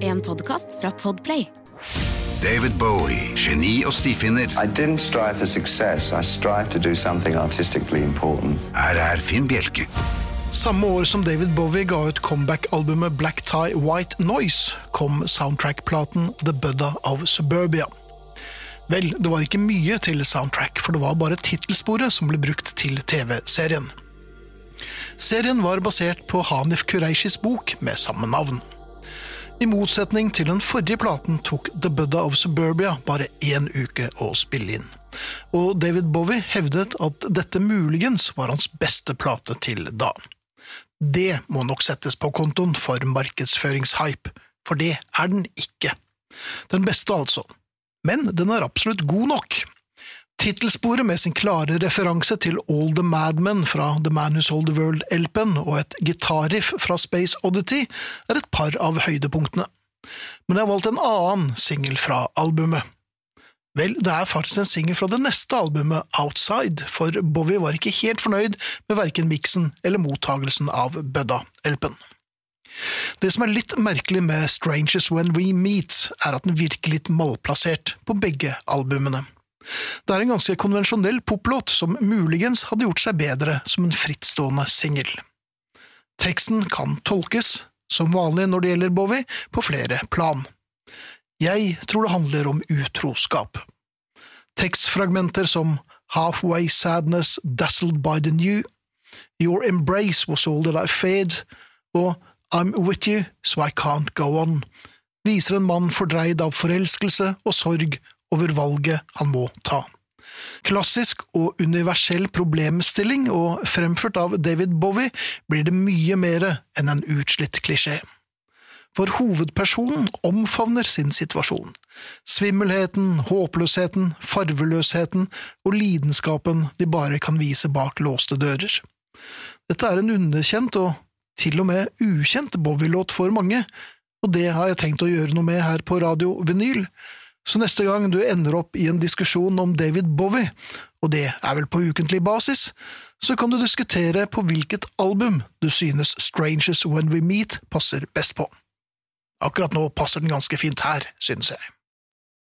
En podkast fra Podplay. David Bowie, geni og stifinner. I didn't strive for success. I strive to do something artistically important. Her er Finn Bjelke. Samme år som David Bowie ga ut comeback-albumet Black Tie White Noise, kom soundtrack-platen The Buddha of Suburbia. Vel, det var ikke mye til soundtrack, for det var bare tittelsporet som ble brukt til TV-serien. Serien var basert på Hanif Kureishis bok med samme navn. I motsetning til den forrige platen tok The Buddha of Suburbia bare én uke å spille inn. Og David Bowie hevdet at dette muligens var hans beste plate til da. Det må nok settes på kontoen for markedsføringshype, for det er den ikke. Den beste, altså. Men den er absolutt god nok. Tittelsporet med sin klare referanse til All the Madmen fra The Man Who Sold the World-LP-en og et gitarriff fra Space Oddity er et par av høydepunktene. Men jeg har valgt en annen singel fra albumet. Vel, det er faktisk en singel fra det neste albumet, Outside, for Bowie var ikke helt fornøyd med verken miksen eller mottagelsen av Budda-LP-en. Det som er litt merkelig med Strangers When We Meet, er at den virker litt malplassert på begge albumene. Det er en ganske konvensjonell poplåt som muligens hadde gjort seg bedre som en frittstående singel. Teksten kan tolkes, som vanlig når det gjelder Bowie, på flere plan. Jeg tror det handler om utroskap. Tekstfragmenter som Halfway Sadness Dazzled by the New, Your Embrace Was All That I Fade og I'm With You So I Can't Go On viser en mann fordreid av forelskelse og sorg over valget han må ta. Klassisk og universell problemstilling, og fremført av David Bowie, blir det mye mer enn en utslitt klisjé. For hovedpersonen omfavner sin situasjon. Svimmelheten, håpløsheten, farveløsheten og lidenskapen de bare kan vise bak låste dører. Dette er en underkjent og til og med ukjent Bowie-låt for mange, og det har jeg tenkt å gjøre noe med her på Radio Vinyl. Så neste gang du ender opp i en diskusjon om David Bowie, og det er vel på ukentlig basis, så kan du diskutere på hvilket album du synes Strangers When We Meet passer best på. Akkurat nå passer den ganske fint her, synes jeg.